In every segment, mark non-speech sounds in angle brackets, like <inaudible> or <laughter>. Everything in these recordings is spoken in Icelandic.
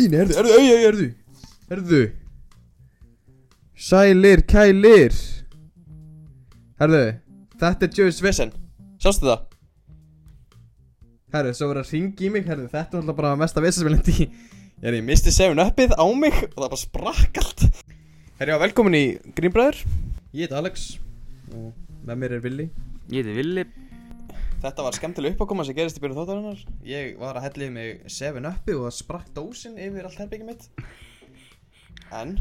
Íni, herðu, herðu, auja, herðu Herðu Sælir, kælir. Herðu Þetta er Joe's Vesen Sástu það? Herðu, svo verður að ringi í mig Herðu, þetta er alltaf bara mesta vesen sem ég lendi í er ég misti 7-upið á mig Og það bara sprakk allt. Herðu, velkomin í Grínbræður Ég heit Alex Og með mér er Willi Ég heiti Villi Þetta var skemmtileg uppákoma sem gerist í byrjun þáttarinnar Ég var að hellið mig 7-upið Og það sprakk dósin yfir allt herbyggjum mitt. En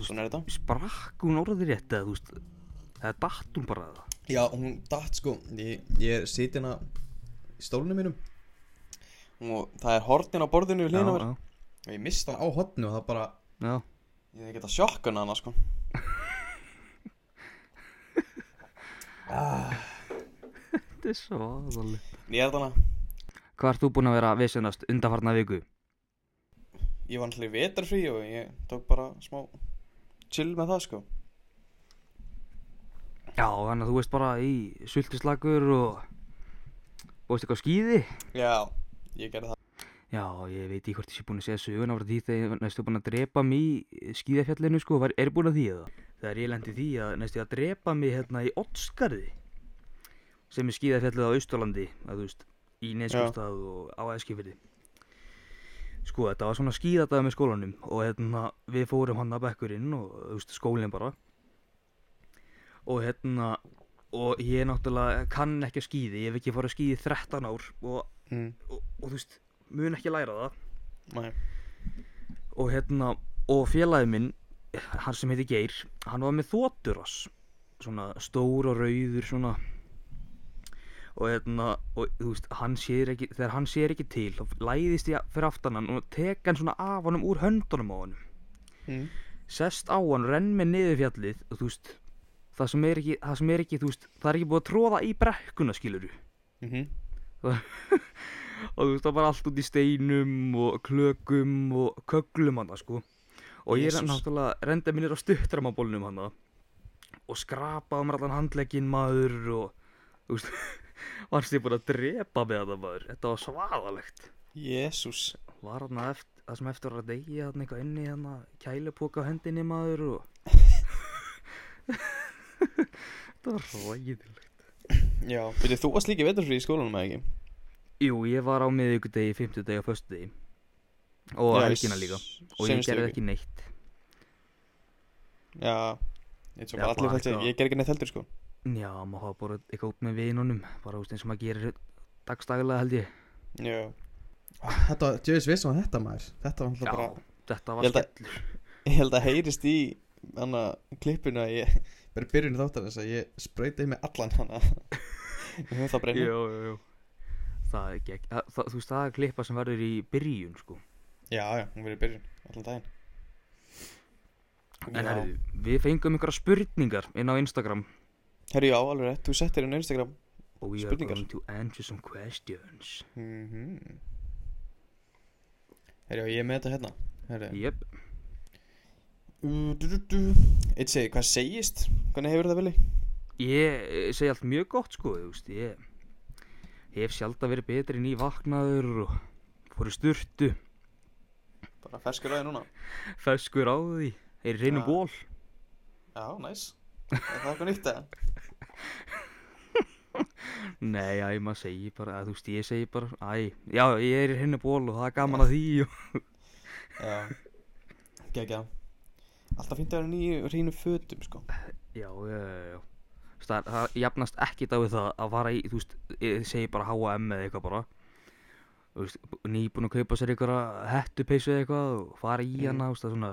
Svona er þetta. Sprakk hún orðið rétt eða þú veist Það er datt hún bara það Já, hún datt sko. Ég, ég er sitinn að í stólunum mínum. Og það er hornin á borðinu við já, Og ég mist hann á hornu og það bara já. Ég get að sjokkuna hana sko. <laughs> Ah, Þetta er svo aðalig Ég er þarna. Hvað ert þú búinn að vera að viðsennast undanfarna viku? Ég var náttúrulega í vetarfrí og ég tók bara smá chill með það sko. Já, þannig að þú veist bara í sultislagur og Bóðist eitthvað á skíði? Já, ég gerði það. Já, ég veit ekki hvort ég sé búinn að segja söguna frá því þegar næstu búinn að drepa mig í skíðafjallinu sko, var, er búinn að því eða? Þegar ég lendi í því að næstu að drepa mig hérna í Ottskarði sem er skíðafjallið á Austurlandi, að þú veist, í Neskjöfstað og á Eskifirði. Sko, þetta var svona skíðadaga með skólanum og hérna við fórum hann að bekkurinn og veist, skólinn bara og hérna og ég náttúrulega kann ekki að skíði, ég hef ekki fór að skíði í 13 ár og, mm. og, og þú veist, mun ekki læra það Nei og hérna og félagi minn hann sem heiti Geir hann var með þótturas svona stór og rauður svona og hérna og þú veist hann sér ekki þegar hann sér ekki til þá læðist ég fyrir aftan hann og tek hann svona af honum úr höndunum á honum mm. sest á hann renn með niður fjallið og þú veist það sem er ekki það sem er ekki þú veist það er ekki búið að tróða í brekkuna skiluru Mm -hmm. <laughs> og þú veist það var allt út í steinum og klökum og köglum hann sko og ég er náttúrulega renda minnir á stuttramabólnum hann og skrapaði mér allan handlegginn maður og þú veist varst ég búin að drepa með þetta maður? Þetta var svaðalegt. Jésús var hann eftir, það sem eftir að degja hann eitthvað inni hann kælupoka á hendinni maður og <laughs> þetta var ræðilegt Já, byrju þú varst líka í vetarfrí í skólanum eða ekki? Jú, ég var á miðvikudegi, fimmtudegi og föstudegi. Og helgina líka. Og ég gerði ekki neitt. Já, ég ég, eitthvað- ég ger ekki neitt heldur sko Já, maður hafa bara eitthvað út með vinunum bara úst eins og maður gerir dagstaglega held ég. Já. Þetta var, Jöfis veist var þetta maður. Þetta var Já, alltaf bara þetta Ég var skellur. Ég held að heyrist í Hanna klippinu að ég Bara í byrjunni þáttar þess að ég sprauti með allan hana. Ég höfum það breyna Jú, jú, jú Það er ekki, það, það, þú veist það er klippa sem verður í byrjun sko. Já, já, hún verið í byrjun Allan daginn. En Já. herðu, við fengum einhverja spurningar inn á Instagram Herru, já, alveg rétt, þú settir á Instagram we Spurningar? are going to answer some questions mm Herru, já, ég er með þetta hérna Herru Jep. Eitt segi, hvað segist? Hvernig hefur það vilji? ég eh, segi allt mjög gott sko, þú veist, ég hef sjálf verið betri en í vaknaður og fór í sturtu Bara ferskur aðeins núna feskur á því, er reynum Já. ból Já, næs Er það eitthvað nýtt eða? Nei, æ, maður segir bara, að, þú veist, ég segi bara, æ, já, ég er í henni ból og það er gaman að því og... Já Gekja Alltaf fínt að vera nýju hreinu fötum, sko Já, já, já, já. Það, það jafnast ekkit á við það að fara í, þú veist, ég segi bara H&M eða eitthvað bara. Þú veist, nýbúin að kaupa sér einhverja hettupeysu eða eitthvað og fara í Mm. hana, þú veist, það er svona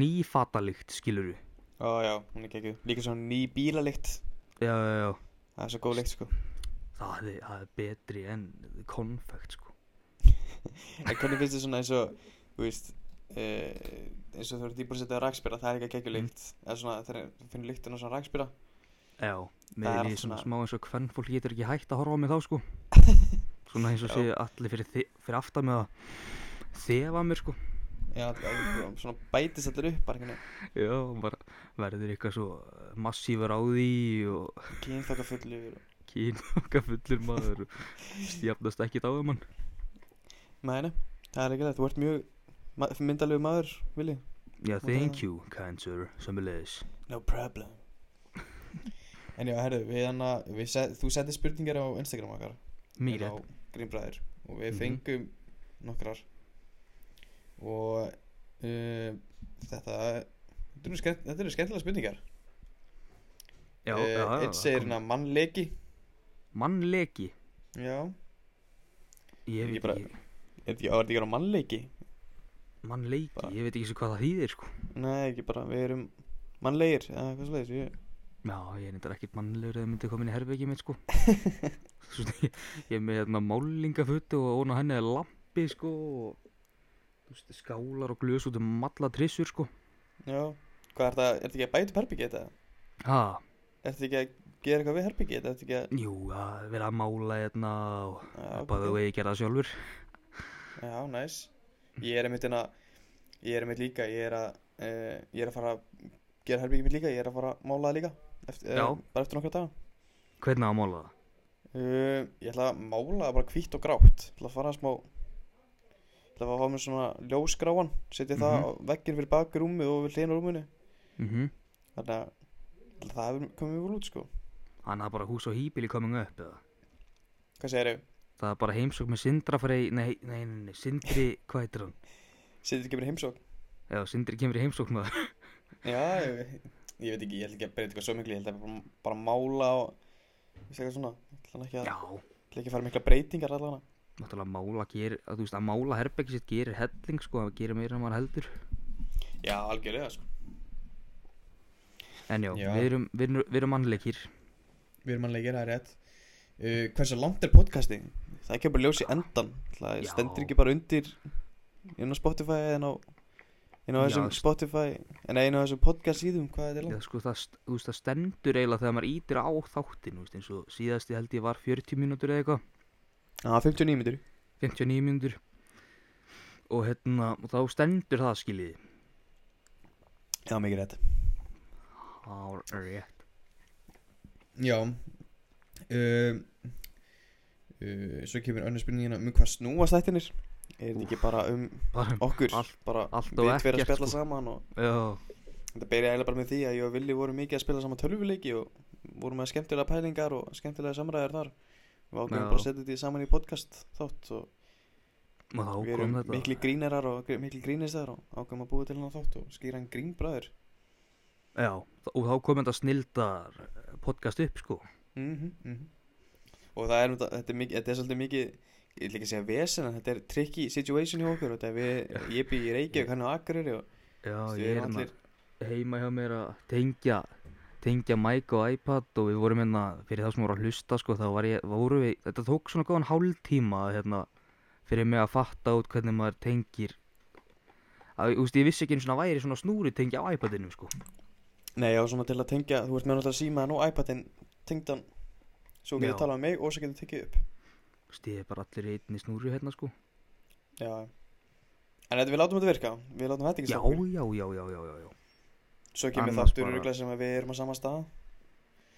nýfatalikt, skilur Ó, já, hún er geggjuð Líka svona ný bílalikt Já, já, já. Það er svo góð lykt, sko Það er, það er betri en konfekt, sko. <laughs> En hvernig finnst þið svona eins og Þú veist uh, eins og þú ert íbúin að setja rakspýra Það er ekki að geggju lykt Eða svona, þegar þú finnur lyktin á svona rakspýra Já, með því svona smá eins og hvern fólk getur ekki hægt að horfa á mig þá, sko. <laughs> Svona eins og Já. sé allir fyrir, fyrir aftan með að þefa mér, sko. Já, það er svona bætist allir upp Bara einhvern Já, bara verður eitthvað svo massífur á því og veginn kynþokka fullur kyn okkar fullur maður stjafnast ekkit á hann. Nei, nei, það er ekki það, þú ert mjög ma myndalegu maður, Vili Já, thank það- you, kind sir, sömulegis No problem. En já, herru, við hann að við set, þú settir spurningar á Instagram okkar. Mýr inn á Grínbræður og við Mhm. fengum nokkrar og uh, þetta þetta eru, skemmt, skemmtilega spurningar. Já, Eh, já, Einn segir hérna mannleiki Mannleki? Já, Ég veit ekki. Er þetta ekki á er þetta ekki á mannleiki? Mannleiki, Bara- ég veit ekki svo hvað það þýðir sko. Nei, ekki bara, við erum mannlegir eða hvað slegis ég... Já, ég er nýttar ekkert mannlegur eða myndi koma inn í herbergið mitt sko. <laughs> Svo, ég, er með hérna málingafötu og ón á henni er lampi sko og veist, skálar og glös út um alla trissur sko Já, hvað er þetta, er þetta ekki að bæta upp herbyggi þetta? Ha, Er þetta ekki að gera eitthvað við herbyggi þetta? Er þetta ekki að, jú, að vera að mála hérna og ok. og ég gera það sjálfur Já, næs Ég er einmitt hérna Ég er einmitt líka Ég er að uh, Ég er að fara að gera herbyggi mitt líka Ég er að fara að mála það líka eftir, Já. uh, Bara eftir nokkra daga Hvernig að mála það? uh, Ég ætla að mála það bara hvítt og grátt Ég ætla að fara að smá ætla að fá mér svona ljósgráan Setja það Mhm. vegginn fyrir bak rúmið og við hlýna rúminu Mhm Þannig að það hefur komið úr út sko Þannig að bara hús og hýbili coming up eða Hvað segir þau? Það er bara heimsók með Sindra frey, nei, nei, nei, nei, Sindri, hvað heitir hann? Setja ekki mér heimsók? Já, Sindri kemur í heimsók með það <laughs> Já, ég, ég veit ekki, ég held ekki að breyta eitthvað svo miklu Ég held að bara, bara mála og segja svona Ég ætla ekki að, Já, ekki að fara mikla breytingar allavega náttúrulega mála gerir, að þú veist að mála herbergi sitt gerir helling sko, það gerir meira en maður heldur Já, algjörlega sko En já, Já. Við, erum, við, erum, við erum mannleikir Við erum gera það rétt uh, Hversu langt er podcasting? Það kemur bara ljós í endan Það Já. stendur ekki bara undir inn á Spotify eða á inn á Já, þessum Spotify en inn á þessum podcast síðum hvað er þetta Já, langt? sko, það, st- það stendur eiginlega þegar maður ítir á þáttin eins og síðasti held ég var 40 mínútur eða eitthvað Já, 59 minnur 59 mínútur. Og hérna, og þá stendur það skiljiði. Já, mikið rétt. Á rétt. Já uh, uh, Svo kemur önnur spurningina um hvað snúast þættinir Er þetta ekki bara um bara, okkur? Allt- bara við tveir að spjalla sko. saman og já, þetta byrjaði eiginlega bara með því að ég og Willi vorum mikið að spila saman tölvuleiki og vorum með skemmtilega pælingar og skemmtilega samræðar þar við ákveðum bara að setja þetta saman í podcast þátt og þá við erum þetta. mikli grínerar og mikli grínistar og ákveðum að búa til hann þátt og skýra hann grínbræður. Já, og þá kom þetta snildar podcast upp sko. Mm -hmm, og það er þetta, þetta, er mikið, þetta er svolítið mikið ég vil ekki segja vesen en þetta er tricky situation hjá okkur og þetta er við, ég bý í Reykjavík hann á Akureyri og já, ég er hérna heima hjá mér að tengja tengja mic og iPad og við vorum hérna fyrir þá sem voru að hlusta sko þá var ég, voru við, þetta tók svona góðan hálftíma hérna fyrir mig að fatta út hvernig maður tengir. Að, þú veist, ég vissi ekki einu svona væri svona snúri tengja á iPadinu sko. Nei, já, svona til að tengja, þú ert með náttúrulega símaðan og iPadin tengdan svo getur talað um mig og svo getur tekið upp. Þú veist, ég er bara allir í einni snúri hérna sko. Já. En þetta við látum þetta virka, við látum þetta ekki já, já, já, já, já, já, já Svo kemur þáttur bara... sem að við erum á sama stað.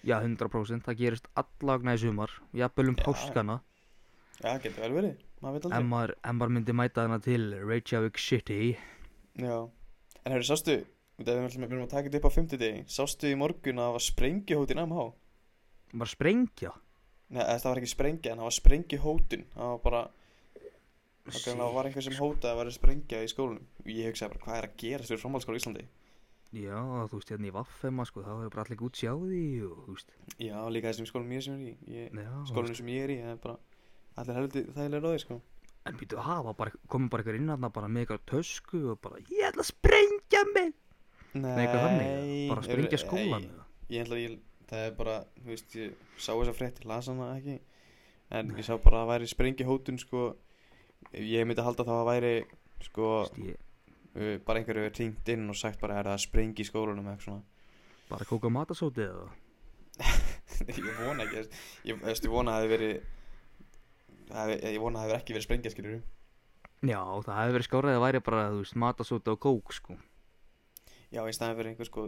Já, 100% það gerist allagna í sumar. Jafnvel um páskana. Já, getur vel verið, maður veit aldrei. Maður, ef maður myndi mæta hana til Reykjavík City. Já. En hefur sástu, við erum að taka þetta upp á 50 degi Sástu í morgun að það var sprengjuhótin MH bara sprengja? Nei, það var ekki sprengja en það var sprengjuhótin Það var bara, það var einhver sem hótaði að vera sprengja í skólanum. Og ég hugsaði bara, hvað er að gerast Já, þú veist, hérna í Vaffema, sko, þá hefur bara allir út sjáði og, þú veist, Já, líka þessum skólum ég sem er í ég, já, veist. sem ég er í, það er bara Allir heldur þægilega ráði, sko En býtu, hafa bara, komið bara eitthvað inn aðna bara með eitthvað tösku og bara, ég ætla að sprengja mig! Nei, eitthvað þannig, bara að sprengja skólan, Nei, eða? ég ætla að ég, það er bara, þú veist, ég sá þessa frétti, las hana ekki En Nei. ég sá bara að væri sprengjuhótun, sko Ég myndi halda þá að væri, sko uh, Bara einhverju hefur hringt inn og sagt bara, er það að sprengi í skólanum eitthvað svona bara kóka matasótið eða? <laughs> Ég vona ekki, ég, veist, ég vona að það hefði verið hefði- Ég vona að það hefði ekki verið sprengja, skilur Já, það hefur verið skárið að væri bara, veist, matasótið og kók, sko. Já, í staðin fyrir einhver, sko,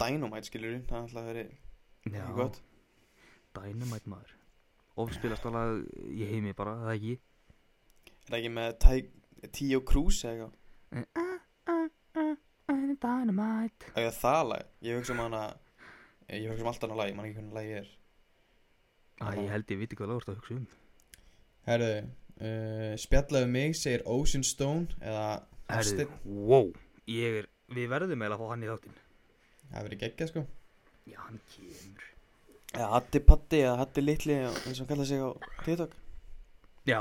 dynamite, skilur Það er alltaf verið Já, gott dynamite maður. Ofspilast alveg í heimi bara, það ekki? Er það ekki með Tío Cruz eða eitthvað? Dynamite. Eða það lag Ég hugsa um hana Ég hugsa um allt annað lag Ég man ekki hvernig lagi er. Æ, ég held ég viti hvað lágast að hugsa um. Herðu uh, Spjallaðu mig segir Ocean Stone Eða Hafsteinn. wow Ég er, við verðum eiginlega að fá hann í þáttinn. Það verið geggjað sko. Já, hann kemur. Eða Hatti Patti eða Hatti Litli eins og kallaði sig á TikTok. Já,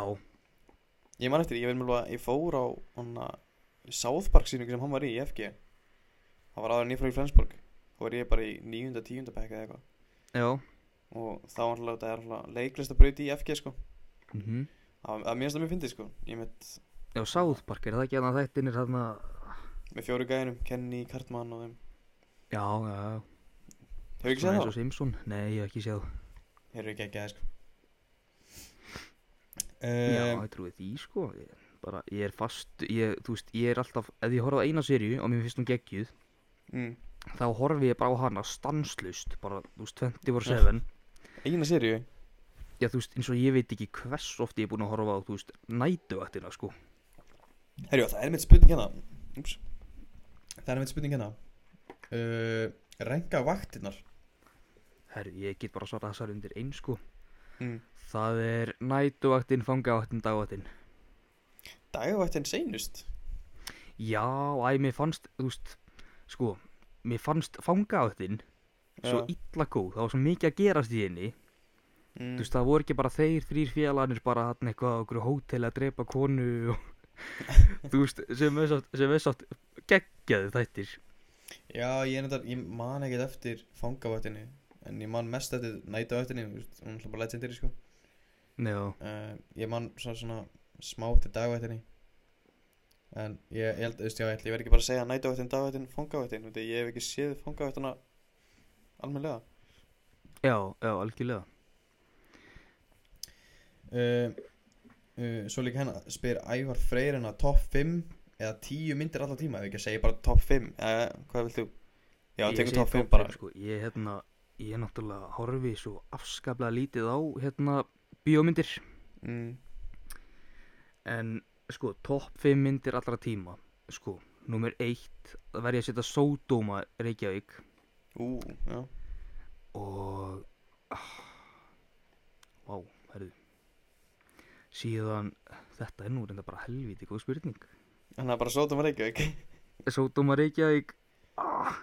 Ég man eftir, ég veit mjög að ég fór á hana South Park sýningu sem hann var í í FG Það var aðra nýfrá í Flensborg. Þá var ég bara í níunda, tíunda bekk eða eitthvað. Já. Og þá var alltaf þetta er alltaf leiklistabraut í FG sko. Mm Það það mér finnst það mjög fyndið sko. Ég með, Já, South Park, er það ekki að þetta er þarna? Með fjóru gæðinum, Kenny, Cartman og þeim. Já, já, já Hefur ekki séð það? og Nei, ég hef ekki séð. Þeir eru ekki ekki aðeins sko. Já, um, ég trúi því sko. Ég, bara, ég er fast ég, Þú veist, ég er alltaf Ef ég horfa á eina serju og mér finnst hún geggjuð mm, Þá horfi ég bara á hana stanslust Bara, þú veist, 24-7 Eina seríu? Já, þú veist, eins og ég veit ekki hvers oft ég er búin að horfa á, þú veist, nætuvættina, sko. Herjá, það er mitt spurning hérna. Úps. Það er mitt spurning hérna. Uh, Renga vaktirnar. Herri, ég get bara svarað þessar undir einn, sko. mm. Það er nætuvættin, fangavaktin, dagvættin. Dagvaktin seinust? Já, æ, mér fannst, þú veist, sko, mér fannst fangavaktin svo illa góð. Það var svo mikið að gerast í henni. mm. Þú veist, það voru ekki bara þeir þrýr félagarnir bara hann eitthvað á okkur hóteli að drepa konu og, <laughs> þú veist, sem er sátt, sátt geggjaði þættir. Já, ég, nefndar, ég man ekkert eftir fangavaktinni En ég man mest eftir veist, Hún er bara legendary sko uh, Ég man svona, svona smá eftir dagvaktinni En ég, held, þú veist, já, ég, held, ég verð ekki bara að segja nætavaktin, dagvaktin, fangavaktin Því ég hef ekki séð fangavaktina almennilega já, já, algjörlega. uh, uh, Svo líka hérna spyr Ævar Freyr hérna top 5 eða 10 myndir allar tíma Ef ekki að segja bara top 5 eða hvað vilt þú? Já, segi top 5 top bara sko. Ég, hérna, ég er náttúrulega horfi svo afskaplega lítið á, hérna, bíómyndir. mm, En, sko, topp 5 myndir allra tíma. Sko, nummer 1, það verði að setja Sódóma Reykjavík. Ú, já Og, ah, vá, herðu. Síðan, þetta er nú reynda bara helviti góð spurning. Þannig að bara sótum að reykja ekki <laughs> Sódóma Reykjavík, ah,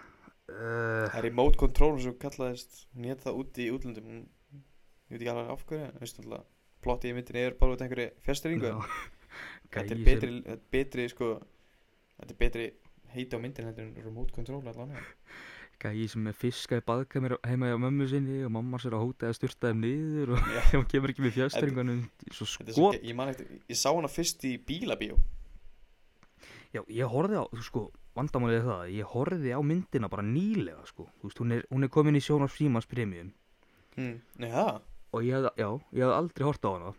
uh, Það er remote control sem kallaðist Hún hétt það úti í útlöndum Ég veit ekki alveg af hverju en veistu alltaf Plotti í myndinni er bara út af einhverju fjastringu. Þetta er betri, sem- þetta er betri sko Þetta er betri heiti á myndinni heldur en remote control allan Gæi sem er fiska í baðkamir heima hjá mömmu sinni og mamma sér að hóta að styrta þeim niður og <laughs> ef hann kemur ekki með fjastringunum svo Þetta er skot. ég ég sá hana fyrst í bílabíó. Já, ég horfði á, þú sko, vandamálið er það að ég horfði á myndina bara nýlega sko, þú veist, hún er, hún er komin í Sjónars Frímans Premium. Mm. Nei, það? og ég hafði, já, ég hafði aldrei hort á hana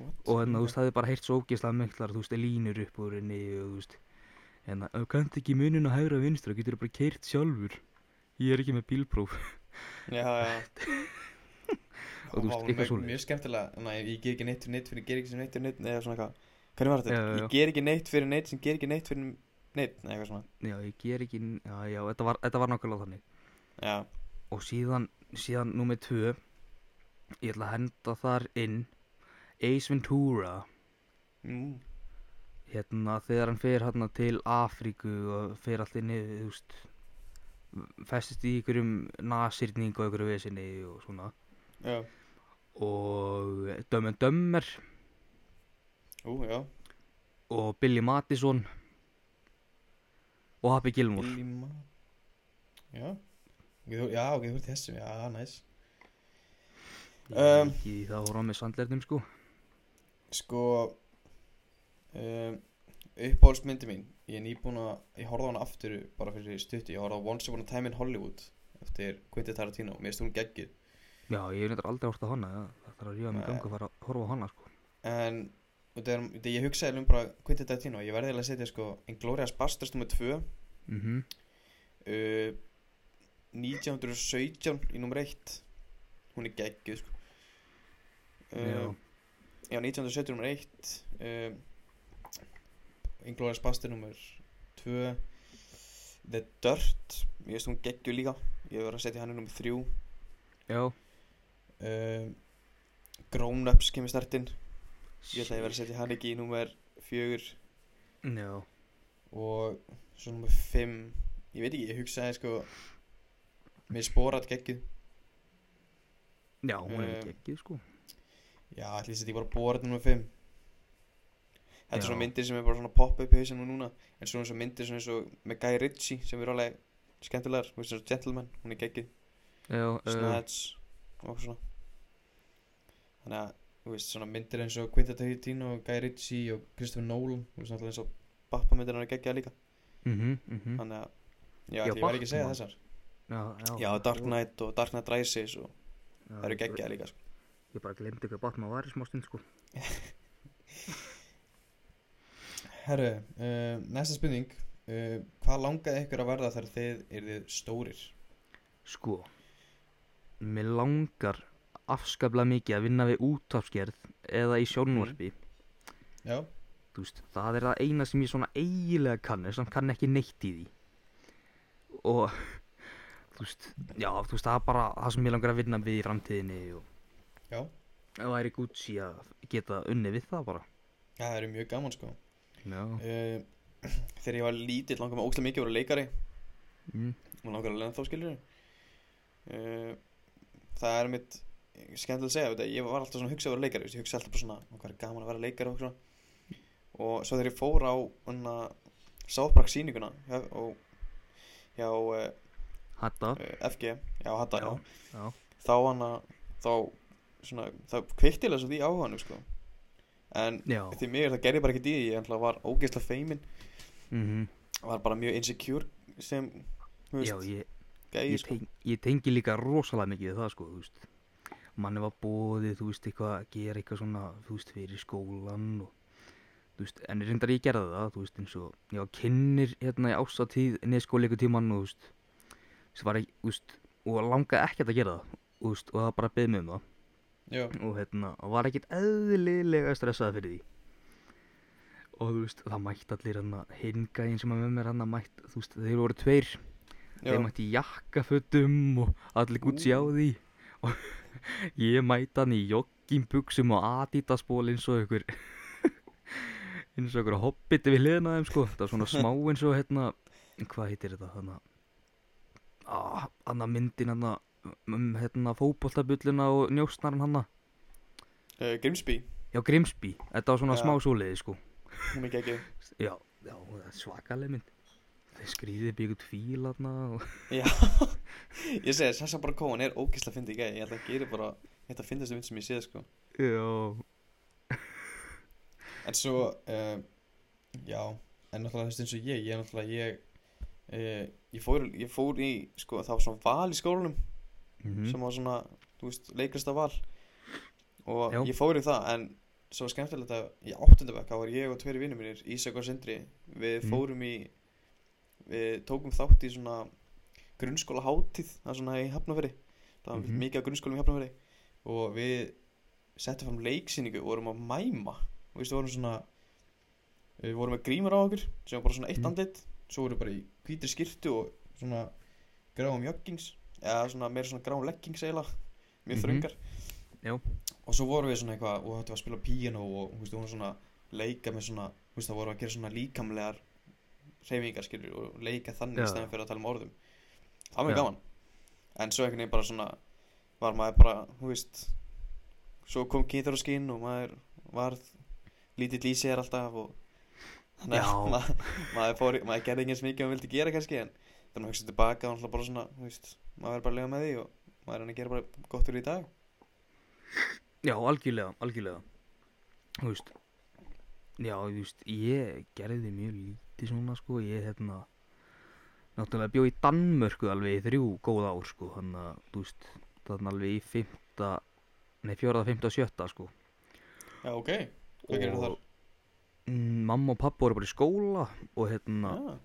What? og hérna, þú veist, það hefði bara heyrt svo ógeðslega miklar, þú veist, línur upp úr henni og þú veist, hérna, þú kannt ekki munin á hægra vinstra, getur bara keirt sjálfur? Ég er ekki með bílpróf. Já, já. <laughs> Og þú veist, eitthvað svoleiðis. Mjög skemmtilega, Næ, ég ger ekki neitt fyrir neitt fyrir ger ekki sem neitt fyrir neitt Eða svona eitthvað. Hvernig var þetta? Já, já. Ég ger ekki neitt fyrir neitt sem ger ekki neitt fyrir neitt Nei, eitthvað svona. Já, ég ger ekki, já, já, þetta var, þetta var nákvæmlega þannig. Já, og síðan, síðan númer tvö ég ætla að henda þar inn Ace Ventura. Mm. hérna þegar hann fer hérna til Afríku og fer allir niður þú veist festist í ykkurum nasýrning og ykkur vesinni og svona. Já. Og Dumb and Dumber Ú, já. Og Billy Madison og Happy Gilmore. Billy Ma Já. Já, ok, þú ert þessum, já, næs. Ég Um, það voru á með sandlernum sko Sko um, Uppáhaldsmyndi mín Ég er nýbúin að, ég horfði á hana aftur bara fyrir stutti, ég horfði á Once Upon a Time in Hollywood eftir Quentin Tarantino, mér finnst hún geggið já ég hef nefndar aldrei hort á hana það þarf að rífa mig ganga að fara að horfa á hana sko. En þegar, þegar ég hugsaði um bara Quentin Tarantino, ég verði að setja sko Inglourious Basterds nr. 2 mhm. Uh, 1917 í nr. 1 hún er geggið sko. Uh, já, 1970 nummer 1 um, Inglourious Bastard nummer 2 The Dirt. Ég veist hún geggju líka. Ég verið að setja hann í nummer 3 Já. Um, Grown Ups kemur startinn. Ég ætla að verið að setja hann ekki í nummer 4 Já. Og svo nummer 5 ég veit ekki, ég hugsaði sko með sporat geggjuð. Já, hún er Um, ekki sko Já, ætli þess að ég bara borat nummer 5 Þetta er Já. svona myndir sem er bara svona pop up í hausinu núna. En svona svona myndir svona eins og með Guy Ritchie sem er alveg skemmtilegar. Þú veist svona Gentleman, hún er geggið Já, Snatch og svona. Þannig að, þú veist, svona myndir eins og Quentin Tarantino og Guy Ritchie og Christopher Nolan Þú veist náttúrulega eins og Batman myndir hann er geggjað líka. Mhm, mhm. Þannig að, já, Já, ætli ég var ekki að segja Batman. þessar. Já, já. Dark Knight og Dark Knight Rises og það eru geggjað líka sko. Ég bara glemdi hvað Batman var í smá stund sko. <laughs> Herru, uh, næsta spurning. Uh, Hvað langaði ykkur að verða þegar þið eruð stórir? Sko Mér langar afskaplega mikið að vinna við útafskerð eða í sjónvarpi. Já, Þú veist, það er það eina sem ég svona eiginlega kann en samt kann ekki neitt í því. Og <laughs> þú veist, já, þú veist, það er bara það sem ég langar að vinna við í framtíðinni og já. Það væri Gucci að geta unni við það bara. Já, það eru mjög gaman sko. Já, uh, <clears throat> Þegar ég var lítill mig óslega mikið að vera leikari. Mm, og langar að lena þá skilur uh, Það er mitt skemmtilega að segja, ég var alltaf svona að hugsa að vera leikari ég hugsa alltaf bara svona, "Ó, hvað er gaman að vera leikari og svona. Og svo þegar ég fór á hana, Sáðbrak sýninguna hjá, og hjá uh, Hatta. FG, já, hatta, já, já, þá hana þá svona, það kveiktilega svo því áhuganum sko. En já, því mér það gerði bara í því. Ég var ógeðslega feimin mhm, var bara mjög insecure sem þú já, veist, ég, gæi ég, sko. teng, ég tengi líka rosalega mikið það sko, veist. Manni var bóðið, þú veist, eitthvað að gera eitthvað svona, þú veist, fyrir skólan og veist, en reyndar ég gerði það, veist, eins og ég var kynnir hérna í ásatíð neðskóleiku tíman og veist, var ekki, veist, og langaði ekkert að gera það, veist, og það bara beðið mig um það já, og hérna, og var ekkert eðlilega stressað fyrir því. Og þú veist, það mætti allir hérna hingæðin sem að með mér hérna mætt, þú veist, þeir voru tveir. Já, þeir mætti jakkafötum og allir gútsi á því. Og <laughs> ég mætti hann í joggingbuxum og adidasból eins og ykkur <laughs> eins og ykkur hobbiti við hliðina á þeim sko. Það var svona smá eins og hérna hvað heitir þetta að hann að myndin hann um hérna fótboltabulluna og njóstnaran hann uh, Grimsby. Já Grimsby, þetta var svona Já. smá svoleiði sko. Hún er ekki <laughs> já, já, svakaleg mynd. Þeir skrýði byggut fíl hann og já, <laughs> ég segi Sassa bara Cohen er ógeðslega fyndi gæi. Ég ætla að gera bara, að finna þessu mynd sem ég séð sko. Já, <laughs> en svo uh, já, en náttúrulega eins og ég ég náttúrulega ég uh, ég fór, ég fór í, sko, það var svona val í skólanum mhm sem var svona, þú veist, leikrista val og Já. ég fór í það en svo skemmtilegt að í áttundabæk þá var ég og tveiri vinnur mínir, Ísak og Sindri við Mm. fórum í við tókum þátt í svona grunnskóla hátíð, það er svona í Hafnaferi það var Mhm. mikið af grunnskólum í Hafnaferi og við settum fram leiksýningu og vorum að mæma og við vorum svona við vorum með grímur á okkur sem var bara svona eitt Mhm. andlit svo vorum við bara í hvítri skirtu og svona gráum joggings eða svona meira svona gráum leggings eiginlega mjög Mhm. þröngar Já. og svo vorum við svona eitthvað og var að spila píano og við vorum svona leika með svona, þú veist, það vorum að gera svona líkamlegar hreyfingar skilur og leika þannig í stæðan fyrir að tala um orðum það var mjög Já. gaman en svo einhvern veginn bara svona var maður bara, þú veist svo kom kýður á skinn og maður varð lítill í sér alltaf og þannig <laughs> að maður, maður, maður gerði engins mikið og vildi gera kannski en þannig að hugsa tilbaka og alltaf bara svona, þú veist maður er bara að lega með því og maður er hann að gera bara gott fyrir í dag. Já, algjörlega, algjörlega. Þú veist Já, þú veist, ég gerði mjög lítið svona, sko. Ég, hérna Náttúrulega bjó í Danmörku alveg í þrjú góð ár, sko. Þannig að, þú veist, þannig alveg í fymta Nei, fjóraða, fymta og sjötta, sko. Já, ok, hvað gerir þar? mm, Mamma og pappa voru bara í skóla Og, hérna, Já,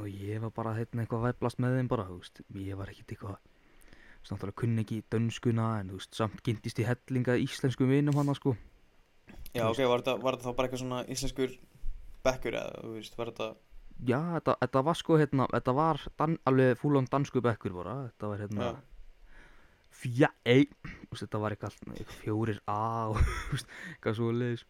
og ég var bara, hérna, eitthvað að væplast með þeim bara, þú veist. Ég var ekkit eitthvað Þú veist, náttúrulega kunni ekki dönskuna En, þú veist, samt gindist í hellinga íslenskum vinum hana, sko. Já, ok, var þetta, þá bara eitthvað svona íslenskur bekkur eða, þú veist, var þetta Já, þetta, þetta var sko hérna, þetta var dan, alveg fúlón dansku bekkur bara, þetta var hérna fjæ, ei, þú veist, þetta var eitthvað, fjórir og <laughs> þú veist, eitthvað svo leiðis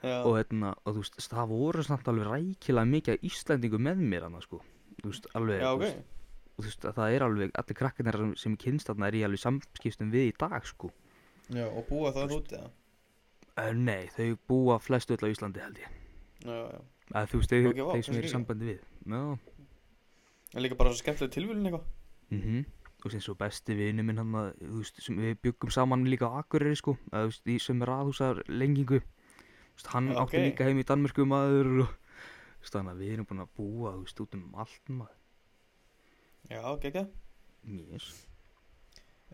Já, og hérna, og þú veist, það voru samt alveg rækilega mikið Íslendingu með mér hann sko, þú veist, alveg, já, þú ok. veist, og þú veist, að það er alveg, allir krakkarnir sem, sem ég kynst þarna er ég alveg samskiptum við í dag sko, Já, og búa það út eða? Uh, nei, þau búa flestu öll á Íslandi held ég, Já, já, að þú veist, vá, þeir sem kannski er í sambandi við, já, en líka bara svo skemmtileg tilvílun eitthvað. Mhm. Þú veist eins og besti vinu minn hann að, þú veist, sem við byggum saman líka á Akureyri sko, að, þú veist, í sem raðhúsar lengingu. Hann Já, átti líka heim í Danmörku maður og, þannig að við erum búin að búa, veist, út um allt maður. Já, geggja Yes.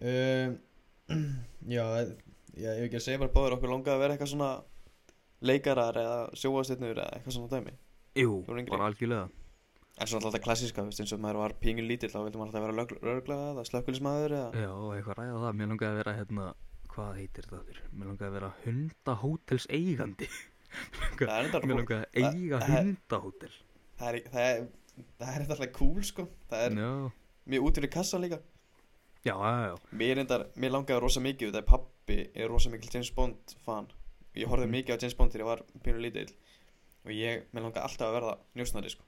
um, Já, já, ég hef ekki að segja bara báður okkur langaði að vera eitthvað svona leikarar eða sjóastyrnur eða eitthvað svona dæmi Jú, bara algjörlega. En svona alltaf klassíska, veist, eins og maður var píngun lítill þá vildi maður alltaf vera löglega eða slökkulismæður eða Já, eitthvað ræða það, mér langaði að vera hérna, hvað heitir það þurr? Mér langaði að vera hundahótels eigandi. Það Mér langaði að Það- eiga það- hundahótel. Það er, það það þetta alltaf cool sko Það er mjög út fyrir kassa líka já, já, já. Mér, reyndar, mér langaði rosa mikið þetta er pappi er rosa mikil James Bond fan Ég horfði Mhm. mikið á James Bond þegar ég var pínu lítill og ég, mér langaði alltaf að verða njósnari sko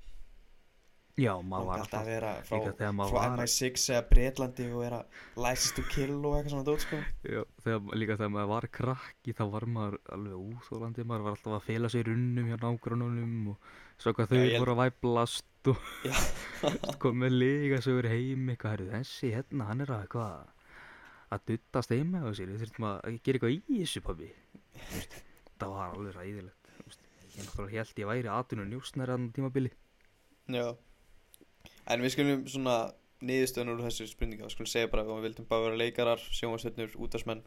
Já, maður var alltaf að vera frá, líka frá var MI6 eða Breitlandi og vera License to Kill og eitthvað svona dót sko. Já, þegar, líka þegar maður var krakki þá var maður alveg úþólandi maður var alltaf að fela sig í runnum hjá nágrununum og svo hvað þau voru að væplast og Já. <laughs> kom með lega svo verið heim eitthvað, herru, þessi hérna, hann er að eitthvað að duttast heima á sér, við þurfum að gera eitthvað í þessu pabbi. Það var alveg ræðilegt ég náttúrulega held ég væri aðtunum njósnari að tímabili. Já En við skulum svona niðurstöðun úr þessu spurninga Við skulum segja bara við vildum bara vera leikarar, sjónvarsveitnur, útastmenn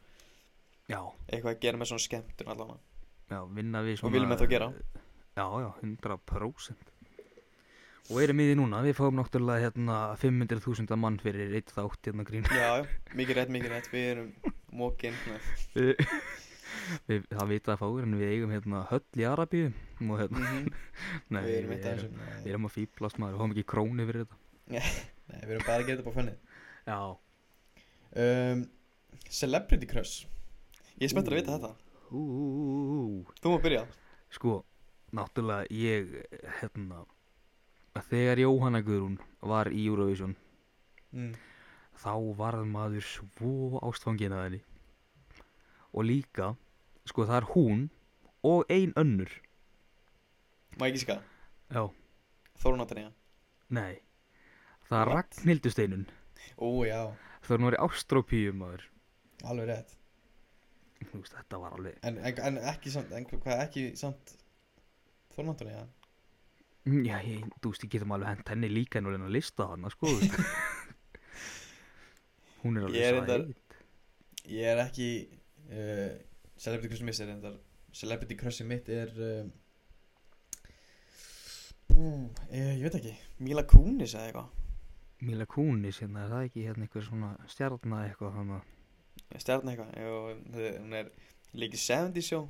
Já, Eitthvað að gera með svona skemmtun allavega. Já, vinna við Og svona viljum við þá gera? Já, já, 100% Og erum við því núna, við fáum náttúrulega hérna 500.000 mann fyrir eitt þátt hérna grín Já, já, mikið rétt, mikið rétt. Við erum mókin <laughs> <laughs> við, við, Það vita að fáir en við eigum hérna höll í Arabíu og hérna, <laughs> nei, Við erum af erum, við Nei, erum að fýblast maður, við fáum ekki krónu fyrir þetta. <laughs> Nei, við erum bara að gera þetta på fönni Já, um, Celebrity crush. Ég er spenntur að vita þetta. Ú, ú, ú. Þú má byrja. Sko, náttúrulega ég, hérna Þegar Jóhanna Guðrún var í Eurovision mm. þá varð maður svo ástfangin að henni og líka sko það er hún og ein önnur. Má ég ekki sika? já, Þórnáttan ég nei. Það er What? Ragnhildur Steinun Ó, já, það er nú í Ástrópíu maður. Alveg rétt. Veist, þetta var alveg En, en, en ekki samt, en hvað ekki samt Þórnáttan ég Mm, já, ég, þú veist, ég getum alveg hent henni líka en að lista hana sko. <laughs> Hún er alveg heit Ég er ekki uh, Celebrity crush mitt er reyndar Celebrity crushi mitt er um, bú, ég, ég veit ekki. Mila Kunis eða eitthvað. Mila Kunis, hérna, er það ekki hérna einhver svona stjarnar eitthvað hann Stjarn eitthvað þau- Hún er líkið 70 show.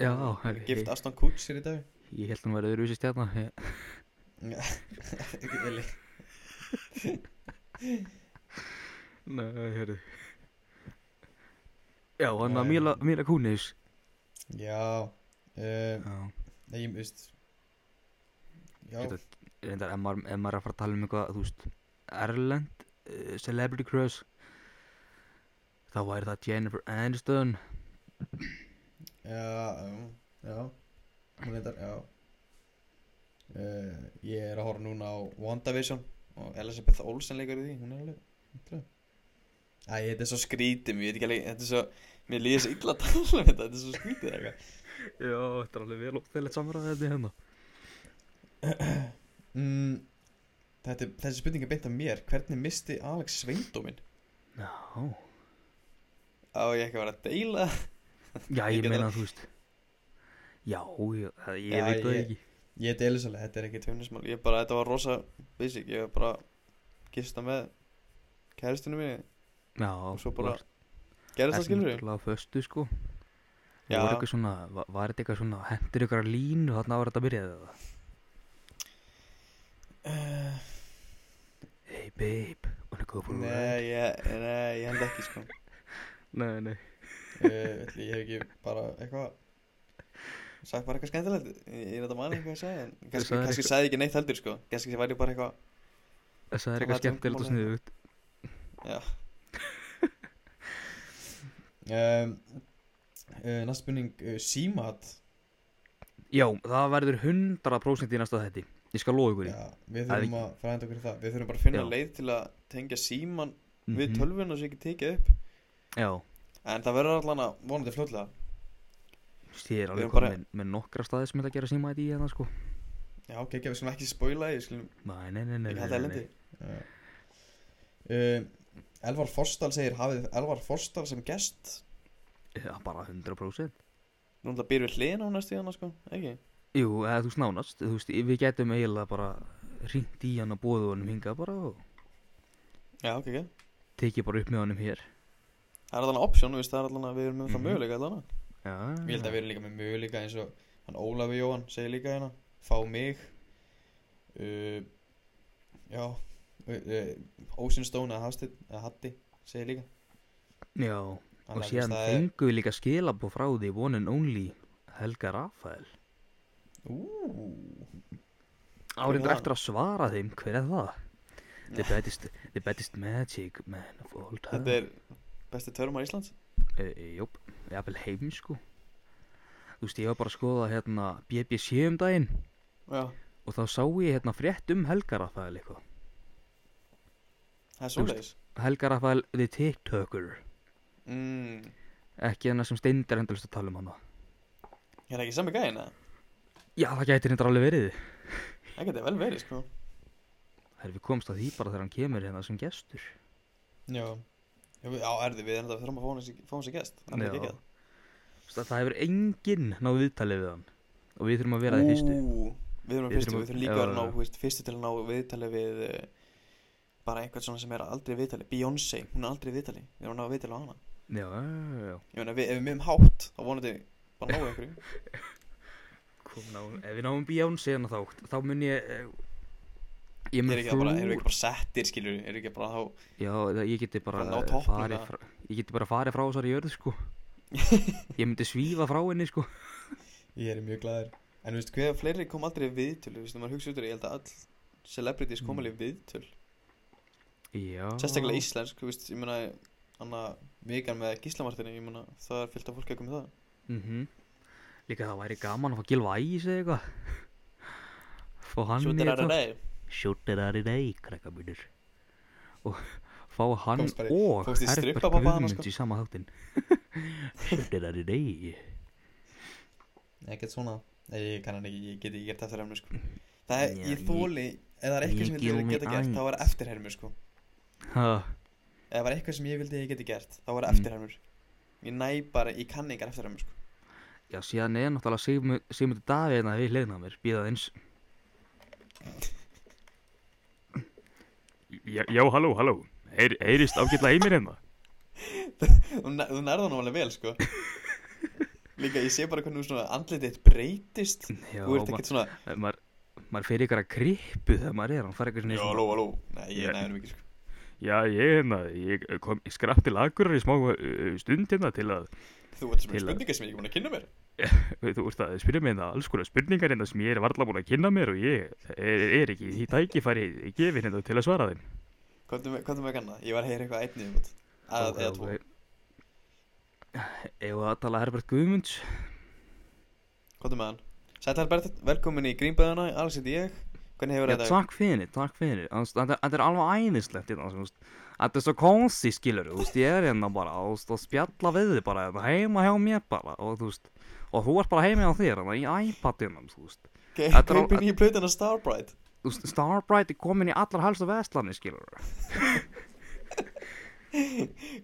Já, herri, Gift Aston Kutcher í dag. Ég held hún <laughs> verið öðruvísi stjarnar Ekki Eli Nei, hérðu Já, hann að. Mila, Mila Kunis Já um, Já, Nei, ég veist Já Þetta- reyndar ef maður, er að fara að tala um eitthvað, þú veist Erlend, uh, Celebrity Crush þá væri það Jennifer Aniston Já, já, já Hún reyndar, já uh, Ég er að horfa núna á WandaVision og Elizabeth Olsen leikar í því, hún er alveg hundrað. Æ, þetta er svo skrítið, mér veit ekki alveg, þetta er svo Mér líður svo illa að tala um þetta, þetta er svo skrítið eitthvað. Já, þetta er alveg vel óþægilegt samræði þetta hérna. Mm, þetta, Þessi spurning er beint af mér. Hvernig misti Alex sveindóminn? Já, Á ég ekki að vera að deila? Já Ég ég meina alveg- þú veist. Já, ég, ég Já, veit það ekki. Ég deili svolítið, þetta er ekki tjónismál Ég bara, þetta var rosa basic Ég bara gista með kæristinu minni Já, og svo bara var- gerðist það skilur náttúrulega á föstu sko Já. Var eitthvað svona, var, var þetta eitthvað svona, hendur ykkur að línu þarna ára þetta byrjaði það? uh, Hey babe, wanna go for a ride? Nei, ég, held ekki sko <laughs> Nei, nei. uh, ætli, Ég hef ekki bara eitthvað Sagt bara eitthvað skemmtilegt Ég er þetta manni eitthvað að segja En kannski, kannski ég ekki neitt heldur sko Kannski væri bara eitthvað Það er Það eitthvað var skemmtilegt og sniðugt. Já um, uh, Næsta spurning uh, Símat Já, það verður 100% í næsta þetti. Ég skal lofa ykkur í. Já, við þurfum að fræða okkur í það Við þurfum bara að finna Já. leið til að tengja síman við Mhm. tölvuna sem ekki tekið upp Já, En það verður allan að vonandi fljótlega ég er alveg komið bara- með, nokkra staði sem ég að gera síma þetta í hérna sko. Já, ok, ekki, við skulum ekki því Við skulum Nei, nei, nei, nei, halda nei, elendi nei. uh, Elvar Forsdal segir Hafið Elvar Forsdal sem gest Já, bara 100%. Nú ætla að byrja við hliðin á næstu í hana sko Ekki? Jú, eða þú veist nánast, þú veist, við getum eiginlega bara ringt í hann og bóðu honum hingað bara og Já, ok, ok tekið bara upp með honum hér. Það er allan option, þú veist, það er allan að við erum með það Mhm. möguleika allan Já, Ég held að við erum líka með möguleika eins og hann Ólafur Jóhann segir líka hérna Fá mig uh, Já Ocean Stone eða Hafsteinn eða Hatti segir líka Já, og Þannig að, síðan það er- líka skilabó frá því one and only Helga Rafael. Það? eftir að svara þeim, hver er það? The baddest, the baddest magic man of all time. Þetta er besti törmar Íslands Uh, Júp, jafnvel heim sko. Þú veist, ég var bara að skoða hérna BBC um daginn Já, og þá sá ég hérna frétt um Helga Rafael eitthvað. Það er svoleiðis Helga Rafael the TikToker. mm, Ekki þennar sem steindir endalist að tala um hana. Er það ekki sami gæðin eða? Já, það gæti reyndar alveg verið. Það geti vel verið sko Herri, við komst að því bara þegar hann kemur hérna sem gestur. Já Já, erði við þetta þurfum að fá hans í gest Hann er Það hefur enginn náð viðtalið við hann. Og við þurfum að vera því fyrstu. Við þurfum að fyrstu, við þurfum líka að ná þú veist, fyrstu til að ná viðtali við uh, bara einhvern svona sem er aldrei viðtali. Beyoncé, hún er aldrei viðtali. Við erum að ná viðtali á hana. Já, já, já. Ég meina, við, ef við miðum hátt, þá vonandi bara náðu einhverju. <laughs> Ná, ef við náum Beyoncé hérna þátt, þá mun ég... eh, Ég mun bara, erum við ekki bara settir, skilur Er ekki bara þá Já, það- ég geti bara Bara farið frá, Ég geti bara farið frá þessari jörð, sko. <laughs> Ég myndi svífa frá henni, sko. Ég er mjög glæður En þú veist, hver fleiri kom aldrei viðtölu Þú veist, þegar maður hugsa út úr, ég held að all celebrities kom Mm. alveg í viðtöl Já. Sérstaklega íslensk, veist, ég meina Anna, vikan með gíslamartinni Ég meina, það er fyllt af fólki að koma í það. Mm Líka það væri gaman að fá Gilva Ægis eða eitthvað. Fá hann í þetta er þetta að reyð Shooter are day, krakka mínir. Og fá hann Komst í- og í Herbert Guðmunds sko. í sama þáttin <laughs> Shooter are day. Ekkert svona. Nei, ég kann hann ekki, ég get ekki gert eftirhermur sko. Það er, Já, ég þóli Ef það er eitthvað sem ég geta gert Þá er aðeins. eftirhermur sko Ef það var eitthvað sem ég vildi að ég geti gert Þá er Mm. eftirhermur Ég næ bara, ég kann engar eftirhermur sko. Já, síðan er náttúrulega Sigmund, Sigmundur Davíð hérna við hliðina á mér, býða eins Já, já, halló, halló. Heyr, Heyrist ágætla í mér hérna? <laughs> Þú nær- þú nærða hann alveg vel sko. <laughs> Líka ég sé bara hvernig þú svona andlitið breytist. Já, Þú ert ma ekkert svona maður maður fer ykkur að krippu þegar maður er hann fær eitthvað Já, svona aló, aló Nei, ég Já. næði hann ekki sko Já, ég hérna, ég kom ég skrapp til Akureyri í smá uh, stund hérna til að Þú ert Til að- spurningar sem ég er búin að kynna mér <laughs> þú veist að spyrja mig hérna alls konar spurningar hérna sem ég er varla búin að kynna mér og ég er, er ekki í tækifæri gefin hérna til að svara þeim Hvað er með kanna? Ég var að heyra eitthvað einnig um að, Ok, Eða tvo. Ef að tala Herbert Guðmunds Hvað er með hann? Sætt Albert, velkomin í Grínböðuna Alls heiti ég Hvernig hefur þetta? takk fyrir, takk fyrir Þetta er alveg æðislegt þú veist. Þetta er svo konsti skilur Þú veist, ég er hérna bara veist, og spjalla við þið bara hérna, heima hjá mér bara og þú veist og þú ert bara heima hjá þér hérna, í iPadinum þú veist. Ke- Þetta er al- Kaupin í plötuna Starbright Þú veist, Starbright er komin í allar helstu vestlani skilur <laughs>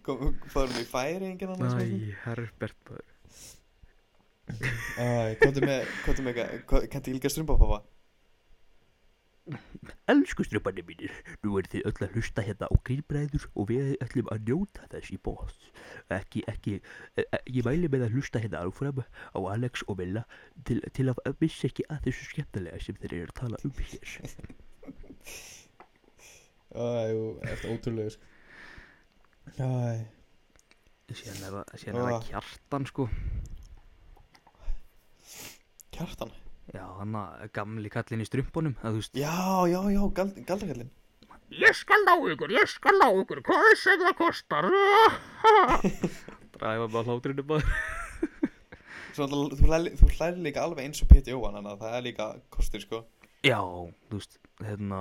Kom- Fórum í færi enginn annars Æ, Herbert maður. Æ, Hvað er með er með Kanntu líka strumpa pappa? Elsku strömbarnir mínir, nú er þið öll að hlusta hérna á grínbræður og við ætlum að njóta þess í bóð. Ekki, ekki, e, e, ég mæli með að hlusta hérna áfram á Alex og Milla til, til að missa ekki að þessu skemmtilega sem þeir eru að tala um hér. Æ, eftir ótrúlega sko Æ, Síðan er það, er kjartan sko. kjartan Já, hann að gamli kallinn í strumpunum, að þú veist. Já, já, já, gald, galdrakallin Ég skal ná ykkur, ég skal ná ykkur, hvað sem það kostar. <laughs> Dræfa bara hlátrinu bara. Svo náttúrulega, þú hlæri, þú hlæri líka alveg eins og Pétur Jóhann Þannig að það er líka kostur sko Já, þú veist, hérna,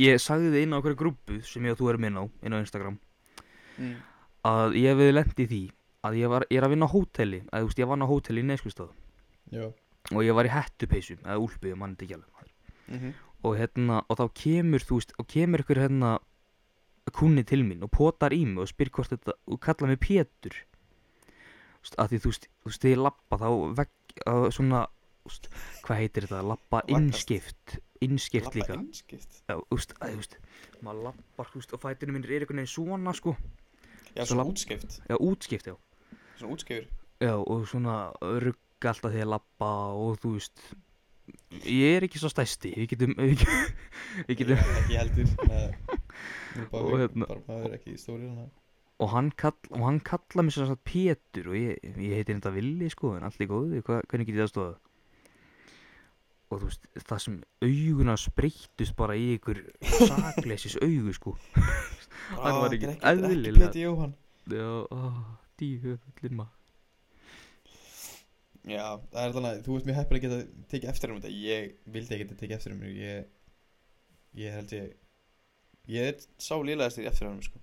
ég sagði þið inn á okkur grúpu sem ég og þú erum inn á, inn á Instagram, mm. að ég hefði lent í því að ég, var, ég er að vinna á hóteli, að þú veist, ég vann á hóteli í Neskustad Já og ég var í hettupeysu, eða úlpu, ég mann þetta ekki alveg. mm Og hérna, og þá kemur, þú veist, og kemur ykkur hérna kunni til mín og potar í mig og spyr hvort þetta, og kalla mig Pétur. Þú veist, að því þú veist, þú veist, þegar ég lappa þá vegg, að svona, þú veist, hvað heitir þetta, lappa innskipt, innskipt líka. Lappa innskipt Já, þú veist, að, þú veist, maður lappar, þú veist, og fætinu mínir er einhvern veginn svona, sko. Já, Svo svona útskipt Já, útskipt, já. Svona útskifur Já, og svona rugga alltaf því að lappa og þú veist, ég er ekki svo stæsti, við getum, við getum, <laughs> Ekki heldur Og hérna- hana og hann, kall, og hann kalla mér svona Pétur og ég, ég heiti þetta Villi, sko, en allt góðu, hva, hvernig get ég það stóða? Og þú veist, það sem auguna spreyttust bara í ykkur sakleysis augu, sko. <laughs> Hann var ekki er ekki eðlilega- Pétur Jóhann Já, ó, díhöfullin maður. Já, það er þannig að þú veist mér heppir að geta tekið eftir um þetta Ég vildi ekki geta tekið eftir um mér Ég, ég held ég Ég er sá lílegast í eftir um sko.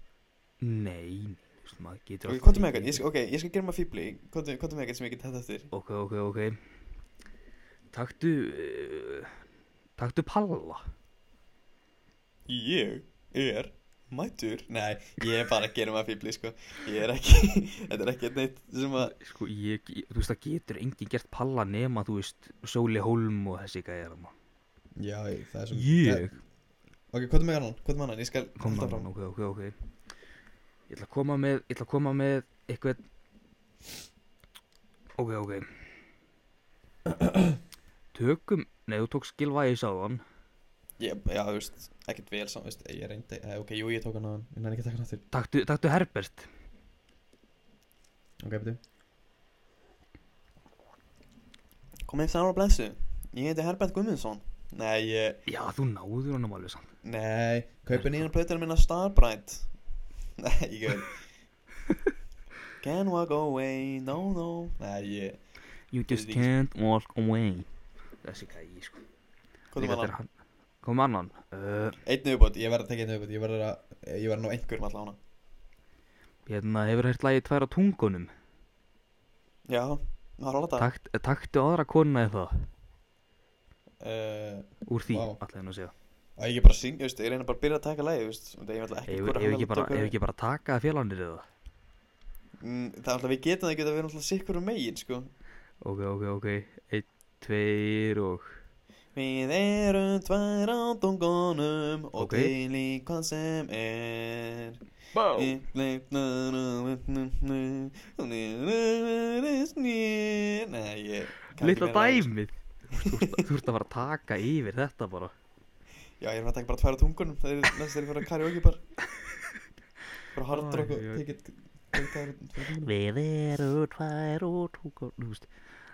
Nei, maður getur Ok, hvað er með eitthvað? Ok, ég skal gera maður Hvað er með eitthvað sem ég get þetta eftir? Ok, ok, ok Taktu uh, Taktu palla Ég er mættur Nei, ég er bara að gera maður fíbli sko. Ég er ekki <laughs> Þetta er ekki neitt sem að Sko, ég, þú veist, það getur enginn gert palla nema, þú veist, Sóli Hólm og þessi gæjar ma. Já, það er svo Ég Ok, hvað er með annan? Hvað er með annan? Ég skal Kom halda að fram ok, ok, ok Ég ætla að koma með, ég ætla að koma með eitthvað Ok, ok <clears throat> Tökum, nei, þú tókst skilvægis á hann ég, Já, þú veist, ekkert vel saman veist, Ég reyndi, eh, ok, jú, ég tók hann á hann Ég næði ekki að taka hann aftur. Taktu, taktu Herbert. Ok, betur. Komið þið á blessu. Ég heiti Herbert Guðmundsson. Nei, ég, Já, þú náður honum alveg samt. Nei Kaupið nýjan plötur minna Starbright. <laughs> Nei, ég veit <laughs> Can walk away, no, no. Nei, ég, You just ekki. can't walk away. Þessi gæji, sko. Hvað Líka með þegar hann? hann- Kom annan. Uh, Einn auðbót, ég verð að taka einn auðbót Ég verð að, ég verð að ná einhverjum allan hana Hérna, hefur hægt lagið tvær á tungunum? Já, það er alveg það. Takt, Taktu aðra kona eða það? Uh, Úr því, allir nú að segja. Og ég bara syng, ég veist, ég reyna bara að byrja að taka lagi, veist og Það er alltaf ekki ekki að bara, taka- ef ekki bara taka félagarnir eða? Mm, Það er alltaf, við getum það ekki að við erum alltaf sikkur um megin, sko. Ok, ok, ok. Einn, tveir og Við erum tvær á tungunum og til í hvað sem er. Lilla þessu. dæmið. Þú ert- að fara að taka yfir þetta bara. Já, ég er að taka bara tvær á tungunum. Það er næst þegar ég fara að karaoke bara. Bara tvær tvær á tungunum Við erum tvær og tungur Þú veist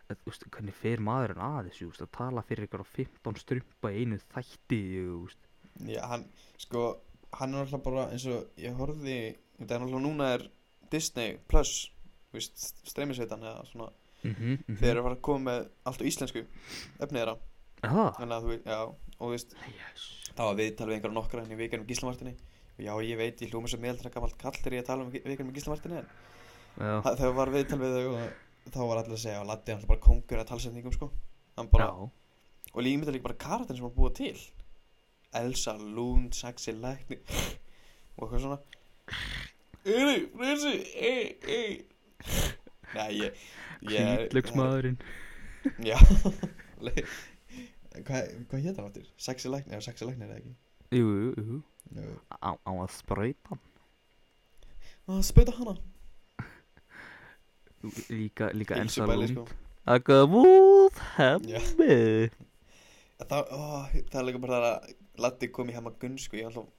að- veist, hvernig fer maðurinn að veist, að tala fyrir ykkur á 15 strumpa í einu þætti, veist. Já, hann, sko, hann er alltaf bara eins og ég horfði, þetta er alltaf núna er Disney Plus, streymisveitan eða svona, Mm -hmm, mm þeir eru að fara að koma með allt á íslensku, efnið þeirra, að þú já, og þú veist, Yes. það var viðtal við einhverja nokkra henni í vikanum Gíslamartinni, og já, ég veit, ég hljóma sem meðaldra gamalt kall þegar ég tala um vikanum Gíslamartinni, en þegar var viðtal við þau og þá var allir að segja, og Latti er alltaf bara kongur að talsetningum, sko, hann bara, og líka líka bara karakterin sem hann búið til. Elsa Lund, Saxi Lækni og eitthvað svona. Eri, Freysi, ei, ei Nei, ég, ég Hvítlaugsmaðurinn. Já. Hvað, hvað hétt hann áttir? Sexi læknir, eða sexi læknir eða ekki? Jú, jú, jú. Á, á að sprauta Að spöta hana Líka, líka Heilsubæli, lúnd sko. Að góð Já. hemmi Það, ó, það er líka bara það að Latti kom í hema gunn, sko. Ég alltaf,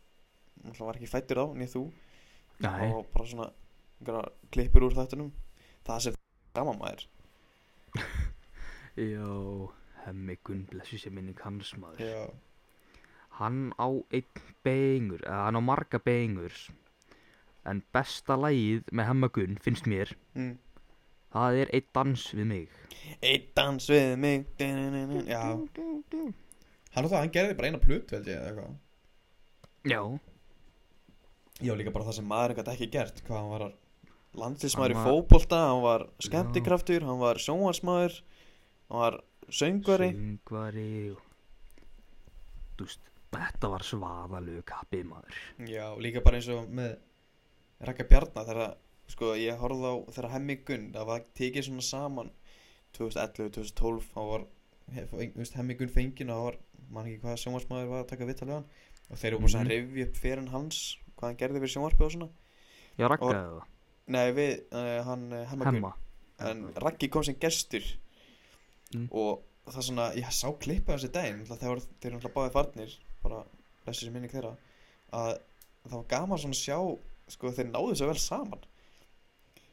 alltaf var ekki fættur á, nýð þú. Nei, Og bara svona einhverja klippur úr þættunum Það sem gaman maður. <laughs> Já Hemmi Gunn, blessu sér minning hans maður. Já. Hann á einn bengur eða hann á marga bengurs En besta lagið með Hemma Gunn finnst mér mm. Það er einn dans við mig. Eitt dans við mig. Já. Hann það, hann gerði bara eina plötu held ég eða eitthvað. Já. Já, líka bara það sem maður gæti ekki gert Hvað hann var landslísmaður í var- fótbolta Hann var skemmtikraftur, hann var sjónvarsmaður Hann var söngvari. Söngvari Þú veist, þetta var svaðalegu kappið maður. Já, líka bara eins og með Raka Bjarnar þegar sko ég horfði á þegar Hemmi Gunn það var tekið svona saman 2011, 2012 þá var hef, veist, Hemmi Gunn fenginn og það var man ekki hvað sjónvarsmaður var að taka vittalega hann. Og þeir eru búin að Mhm. revja upp fyrir hans hvað hann gerði fyrir sjónvarpið og svona. Já, rakkaði það Nei, við, uh, hann uh, Hemma Gunn. Hemma. En Raggi kom sem gestur. Mm. og það svona, ég sá klippa þessi daginn þegar þeir eru náttúrulega báði farnir bara þessi sem minning þeirra að það var gaman svona að sjá sko þeir náðu svo vel saman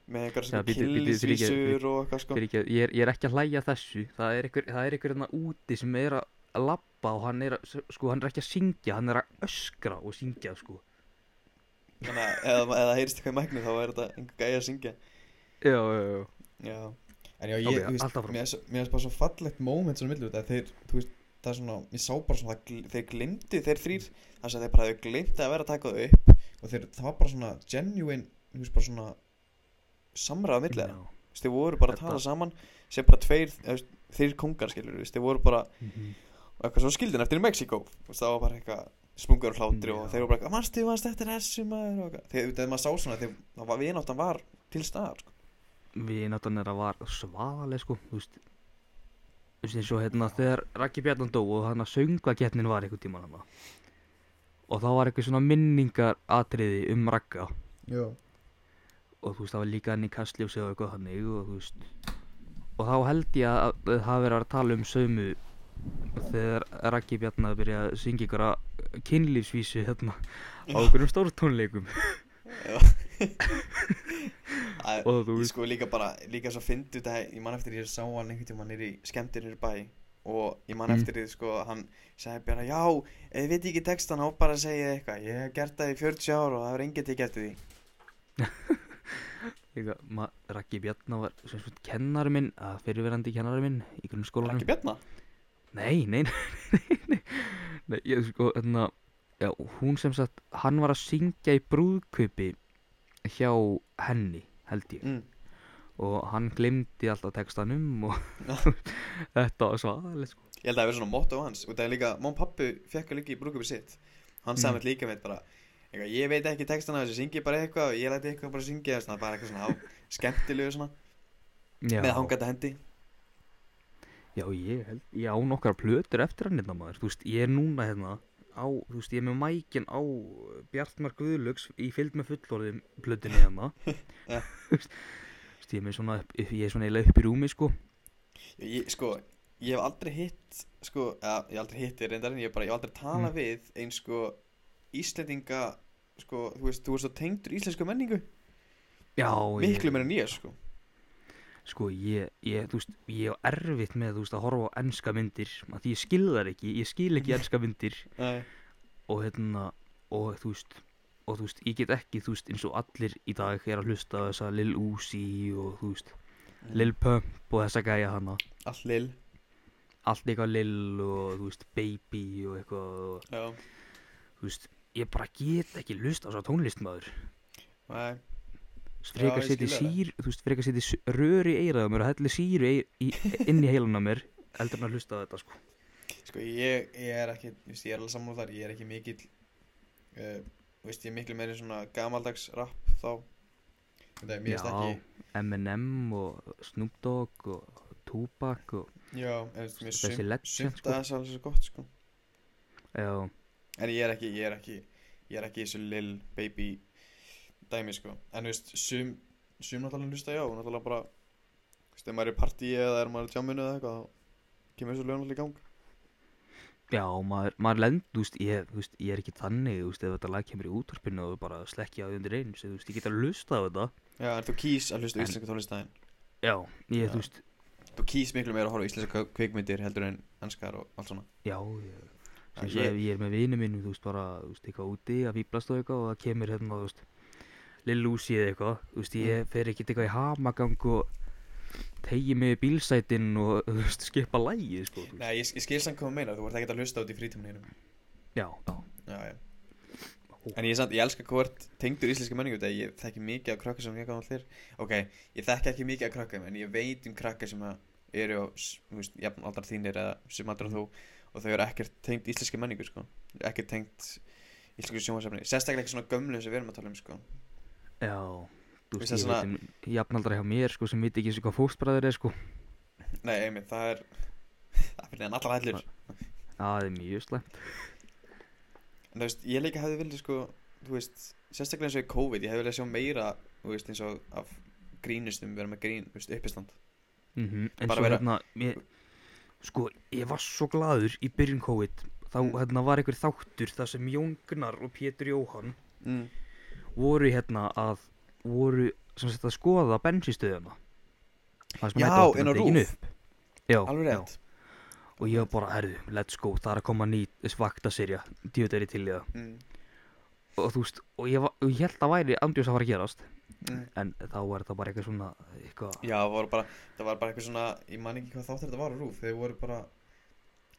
með einhverja Já, svona killisvísur og eitthvað sko. Ég, er, ég er ekki að hlæja þessu. Það er einhver, það er einhver hérna úti sem er að labba og hann er, að, sko, hann er ekki að syngja Hann er að öskra og syngja, sko. Þannig að eða, eða það heyrist eitthvað í mæknu þá er þetta einhver gæði að syngja. Já, já, já. Já. En já, ég, Ok, þú veist, mér er er bara svo fallegt moment svona millu þetta þeir, þú veist, það er svona ég sá bara svona, það þeir glimti þeir þrýr þess að þeir bara hefur glimt að vera að taka það upp og þeir, það var bara svona genuine, þú veist, bara svona samræða milli þeirra. Já. Þú veist, þeir voru bara að Þetta- tala saman sem bara tveir, þeir kongar skilur, þeir voru bara Mhm. og eitthvað svo skildin eftir í Mexíkó. Þú veist, það var bara eitthvað sprungur og hlátri og Já. þeir voru bara eitthvað, mannstu, mannstu eftir þessu maður? Og eitthvað, þegar maður sá svona þegar það var til staðar sko. Við náttúrulega er að var svaðaleg, sko Þú veist. Þú veist eins og hérna þegar Raggi Bjarnan dó og hann að söngakeppnin var einhvern tímann hann Og þá var eitthvað svona minningar atriði um Ragga. Já, og þú veist það var líka hann í kastljósi og eitthvað þannig og þú veist og þá held ég að það verið að tala um saumu þegar Raggi Bjarnar byrja að syngja ykkur að kynlífsvísu hérna á einhverjum stórtónleikum <laughs> Æ, og þú ég veist sko líka bara, líka svo fyndu þetta ég man eftir ég sá hann einhvern tímann nýri skemmtir nýri bæ og ég man Mm. eftir því sko hann sagði bara já, þið veit ekki textan þá bara segja eitthvað, ég hef gert það í 40 ár og það er enginn tekið eftir því <laughs> Raggi Bjarnar var sem sagt kennari minn, að fyrirverandi kennari minn í grunnskólanum Raggi Bjarna? Nei, <laughs> nei, nei, nei, nei, ég sko, hérna, já, hún sem sagt, hann var að syngja í brúðkaupi hjá henni, held ég, Mm. og hann glemdi alltaf textanum og <laughs> þetta var svaðalega, sko. Ég held að það hefur svona motto hans og það er líka, món pappi fekk líka í brúkupi sitt hann sagði Mm. mér líka með bara eitthvað, ég veit ekki textana þessu, syngi bara eitthvað og ég læti eitthvað bara syngja þess bara eitthvað svona á skemmtilegu svona Já, með hangandi hendi já, ég held, ég á nokkar plötur eftir hann hérna maður, þú veist, ég er núna hérna á, þú veist, ég er með mækin á Bjartmar Guðlöks í fylgd með fullorðum plötunni hérna, <laughs> þú veist, ég er með svona, ég er svona eiginlega upp í rúmi, sko. ég, sko, ég hef aldrei hitt sko, ja, ég hef aldrei hitt þér reyndar en ég, hef bara, ég hef aldrei talað Mm. við eins sko Íslendinga sko, þú veist, þú veist svo tengdur íslensku menningu. Já, miklu ég, meira ég sko. Sko, ég, ég, þú veist, ég á erfitt með, þú veist, að horfa á enska myndir að því ég skil þar ekki, ég skil ekki enska myndir. <laughs> Nei. og hérna, og þú veist og þú veist, ég get ekki, þú veist, eins og allir í dag er að hlusta á þessa Lil Uzi og þú veist, Lil Pump og þessa gæja hana, allt lill allt eitthvað Lil og þú veist, Baby og eitthvað og, þú veist, ég bara get ekki hlusta á þessa tónlist maður nei frekar setja sír, þú veist, frekar setja rör í eiraða mér og helli síru inn í heilan á mér heldur en að hlusta á þetta, sko. Sko ég, ég er ekki, þú veist, ég er alveg saman þar, ég er ekki mikill, uh, þú veist, ég er miklu meiri svona gamaldags rap þá. Ekki, Eminem og Snoop Dogg og Tupac og Já, en þú veist, mér Þessi sumt legend, sumt sko. að það er svo gott sko. Já, En ég er ekki, ég er ekki Ég er ekki þessu lil baby dæmi sko. En þú veist, sum Sum náttúrulega hlusta já, náttúrulega bara Þú veist, ef maður er í partíi eða er maður í jamminu eða eitthvað þá kemur þessu allir í gang. Já, maður, maður lend, þú veist, ég, þú veist, ég er ekki þannig, þú veist, ef þetta lag kemur í útvarpinu og bara slekki á því undir eins, þú veist, ég get að lusta á þetta, Já, en þú kýs að hlusta íslenska tónlistæðin já, ég, Já. þú veist, Þú kýs miklu meira að horfa íslenska kvikmyndir heldur en ennskar og allt svona. Já, ég, sem ég- ég, er með vinum mínum, þú veist, bara, þú veist, eitthvað úti að fýblast og eitthvað og það kemur hérna, þú veist, Lil Uzi eða eitthvað, þú veist, ég fer ekkert eitthvað í hamagang og tegi mig bílsætin og, þú veist, skipa lægið, sko. Nei, ég, ég skil samt hvað þú meina, þú ert ekkert að hlusta út í frítímanum Já, já, Já, já. En ég, ég elska hvort tengdur íslenski menningu þetta ég þekki mikið af krakka sem ég gaf þér. Ok, ég þekki ekki mikið af krakka en ég veit um krakka sem eru á, þú veist, jafn aldar þínir eða sem aldar mm. þú og þau eru ekkert tengt íslenski menningu, sko. Ekkert tengt íslensku sjónvarsefni sérstaklega ekki svona gömlu sem við erum að tala um, sko. Já, þú Veist ég svona- um jafnaldra hjá mér, sko, sem veit ekki hvað fóstbræður er, sko. Nei, einmitt, það er það fyrir en allar hellur Það er mjög slæmt. En þú veist, ég líka hefði viljað, sko þú veist, sérstaklega eins og í COVID ég hefði viljað sjá meira, þú veist, eins og af grínustum, vera með grín, þú veist, uppistand. Mm En Bara svo vera- hérna, mér, sko, ég var svo gladur í byrjun COVID. Þá hérna var einhver þáttur þar sem Jón Gunnar og Pétur Jóhann mm. voru hérna að, voru sem sagt að skoða bensinstöðuna. Já, inn á upp. Já, Alveg rétt Og ég var bara, herðu, let's go, það er að koma ný vaktaserja, djöðari til í það. mm. Og þú veist, og ég, var, og ég held að væri andjós að fara að gerast. Mm. En þá var þetta bara eitthvað svona, eitthvað, Já, það var bara, það var bara eitthvað svona Ég man ekki hvað þáttur þetta var rúf Þeir voru bara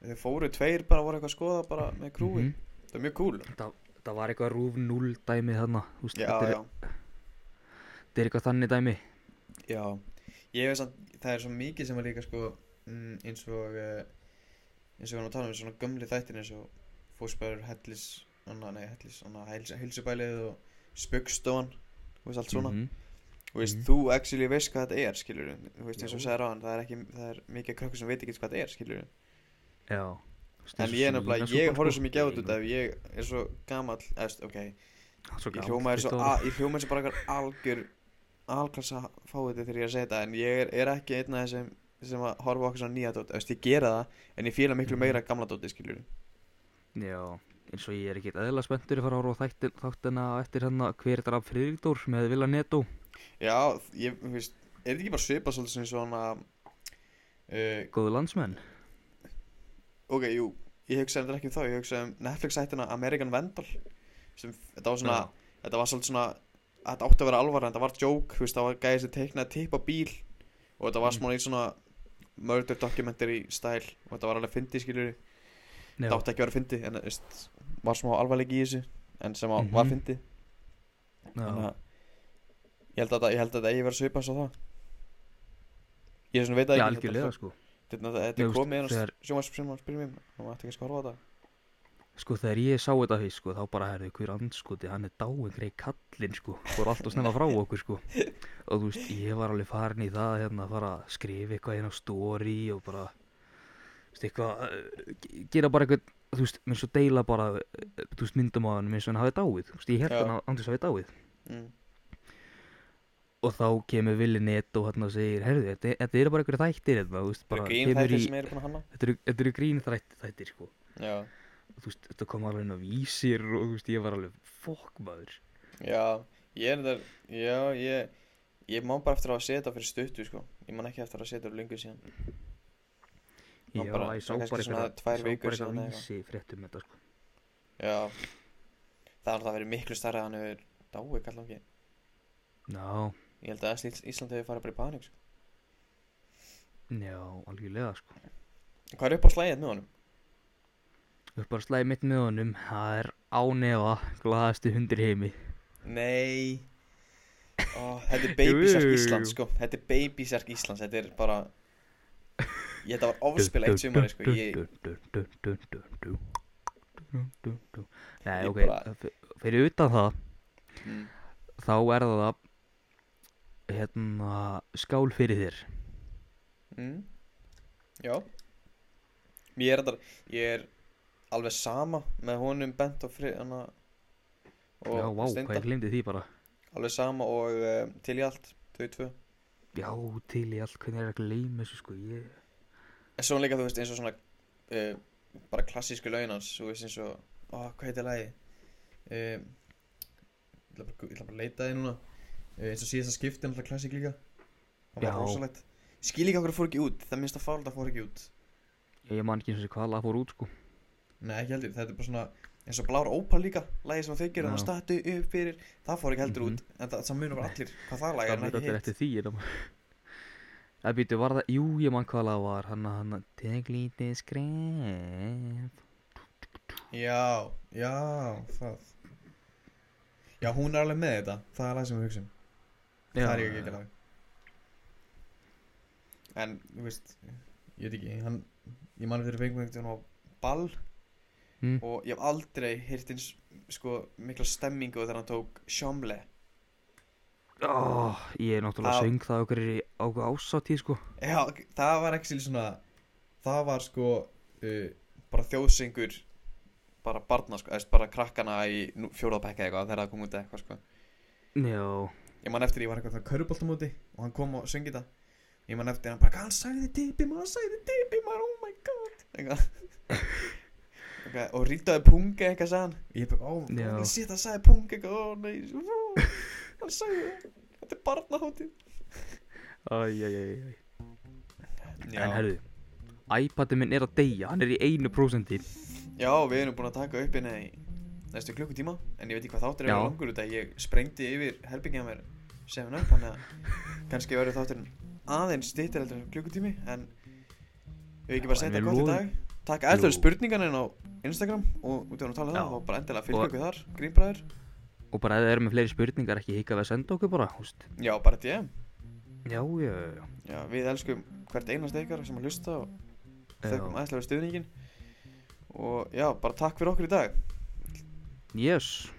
Þeir fóru tveir bara voru eitthvað að skoða bara með krúi Mhm. Það er mjög cool það, það var eitthvað rúf 0 dæmi þarna, veist, Já, þetta er, þetta er eitthvað þannig dæmi. já Ég veist að það er svo mikið sem er líka sko mm, eins og uh, eins og við erum að tala um svona gömli þættir eins og fósbæður, hellis anna, nei, hellis, heilsubælið og spöggstofan veist allt svona Mhm. þú veist, Mhm. þú actually veist hvað þetta er skilur þú veist eins og segir á hann það er ekki, það er mikið krakkur sem veit ekki hvað þetta er skilur Já. En og ég er svínasúpan, ég horfði sko. svo mikið á þetta ef ég er svo eða, ok, ég hljóma er svo, 20 ára. a- ég hljóma er svo bara algjör, alklassa fáið þegar ég er að segja þetta, en ég er, ekki einn af þessum sem að horfa okkur svona nýja dót, þú veist, ég gera það, en ég fíla miklu Mhm. meira gamla dóti, skilur Já, eins og ég er ekkert eðla spenntur að fara horfa á þættin, þáttina eftir hérna hver er af Friðrikdór með Villa Netto. Já, ég, þú veist, er þetta ekki bara svipað svolítið sem svona, uh, Góðu landsmenn. ok, jú, ég hugsaði þetta ekki um þá, ég hugsaði um Netflix-sættina American Vandal, sem, þetta var svona, Já. þetta var svolítið svona þetta átti að vera alvara en það var joke þú veist það var gæði sem teiknaði tipp á bíl og þetta var Mm. svona murder documentary stæl og þetta var alveg fyndið skilur Já. þetta átti ekki að vera fyndið en veist var smá alvarleiki í þessu en sem mm var þannig Já. að ég held að þetta að þetta eigi verið svipað svo það ég svona veit að Já, ekki sko. þetta, þetta, þetta Þú er komið þegar- sjónvarsp sem maður spyrir mig og maður ætti ekki að horfa á þetta Sko þegar ég sá þetta fyrst sko þá bara herðu hver andskoti hann er dáin grei kallinn sko fór allt og snemma frá <laughs> okkur sko og þú veist ég var alveg farin í það hérna að fara að skrifa eitthvað inn á story og bara eitthvað ge- gera bara eitthvað þú veist eins og deila bara uh, þú veist myndum á hann eins og hann hafi dáið. Þú veist ég held hann að andis hafi dáið. Mm. og þá kemur Willi Netto hérna og segir herðu þetta, þetta eru bara eitthvað þættir hérna þú veist bara þetta eru, þetta grín þætt- þættir sko. Þú veist þetta kom alveg inn á vísir og þú veist ég var alveg fokk maður. Já, ég er þetta, já, ég, ég má bara eftir að setja þetta fyrir stuttu, sko. Ég man ekki eftir að setja þetta lengur síðan. Já, bara- ég sá bara eitthvað vísi fréttum þetta sko Já, það er alltaf verið miklu starra að hann hefur dáið, kallar ekki. Já, Ég held að Ís- Ísland hefur farið bara í panik, sko. já, algjörlega sko Hvað er upp á slæðið með honum? Þú er bara slæði mitt með honum Það er ánefa glaðasti hundir heimi Nei. Ó, þetta er babysark. Íslands, sko. Þetta er babysark Íslands, þetta er bara... Ég þetta var ofspil eitt sumari, sko. Ég, Nei, Ég ok, bara- fyrir utan það mm, þá er það hérna skál fyrir þér. Mm, Já. Ég er Ég er alveg sama með honum Bent og Frið hana, og Já, vá, hvað ég glemdi því bara. Alveg sama og um, til í allt Þau tvö. Já, til í allt, hvernig er að gleyma þessu sko Ég, svo líka þú veist eins og svona uh, Bara klassísku laun hans Þú veist eins og Ó, hvað heitir lagi um, Ég ætla bara, bara að leita því núna. Uh, Eins og síðasta skipti Náttúrulega klassík líka. Það var rosalegt. Skil ekki okkur það fór ekki út. Það minnst að fála það fór ekki út. Ég man ekki eins og hvað lag fór út sko. Nei, ekki heldur, þetta er bara svona eins og blár ópal líka, lagi sem þau þannig að statu upp fyrir, það fór ekki heldur Mhm. út. En það, það bara allir hvað það lag er er ekki allir hitt eftir því er Það býtu, var það, jú, ég man hvað lag var Hann að, hann að, tek lítið skref. Já, já, það. Já, hún er alveg með þetta. Það er lag sem við hugsaum það er ég ekki lag. En, þú veist ég veit ekki, hann ég mann fyrir fengum einhvern veginn á ball. Mm. og ég hef aldrei heyrt eins sko mikla stemmingu þegar hann tók Sjómle Ó, ég er náttúrulega Á- söng það okkur í ásatíð sko. Já, það var ekki svona það var sko uh, bara þjóðsengur bara barna sko, eða bara krakkana í fjóraðbekka eitthvað þegar það kom út eitthvað sko. Já, ég man eftir ég var eitthvað köruboltamóti og hann kom og söngi það. Ég man eftir hann bara hann sagði Tibi maður, hann sagði Tibi maður, oh my god. Eitthvað. <laughs> Eitthvað, og rýtaði punga eitthvað hann. Ég bara, ó, Já. hann sé það sagði punga eitthvað, ó nei. ó, <laughs> hann sagði það, þetta er já, En herðu, iPadið minn er að deyja, hann er í einu prósenti. Já, við erum búin að taka upp hérna í næstu klukkutíma en ég veit ekki hvað þáttur er langur út að ég sprengdi yfir herbyggja mér 7 up þannig að kannski verður þátturinn aðeins stýttir heldur en klukkutími en við ekki bara setja gott í dag. taka eldur Jú. spurningan inn á Instagram og út af að tala um Já. það og bara endilega fylgja okkur þar grínbræður Og bara ef það eru með fleiri spurningar ekki hika við að senda okkur bara, húst já bara DM Já, já, já já. Við elskum hvert einast ykkar sem að hlusta og þökkum aðeinslega stuðningin og já bara takk fyrir okkur í dag. Yes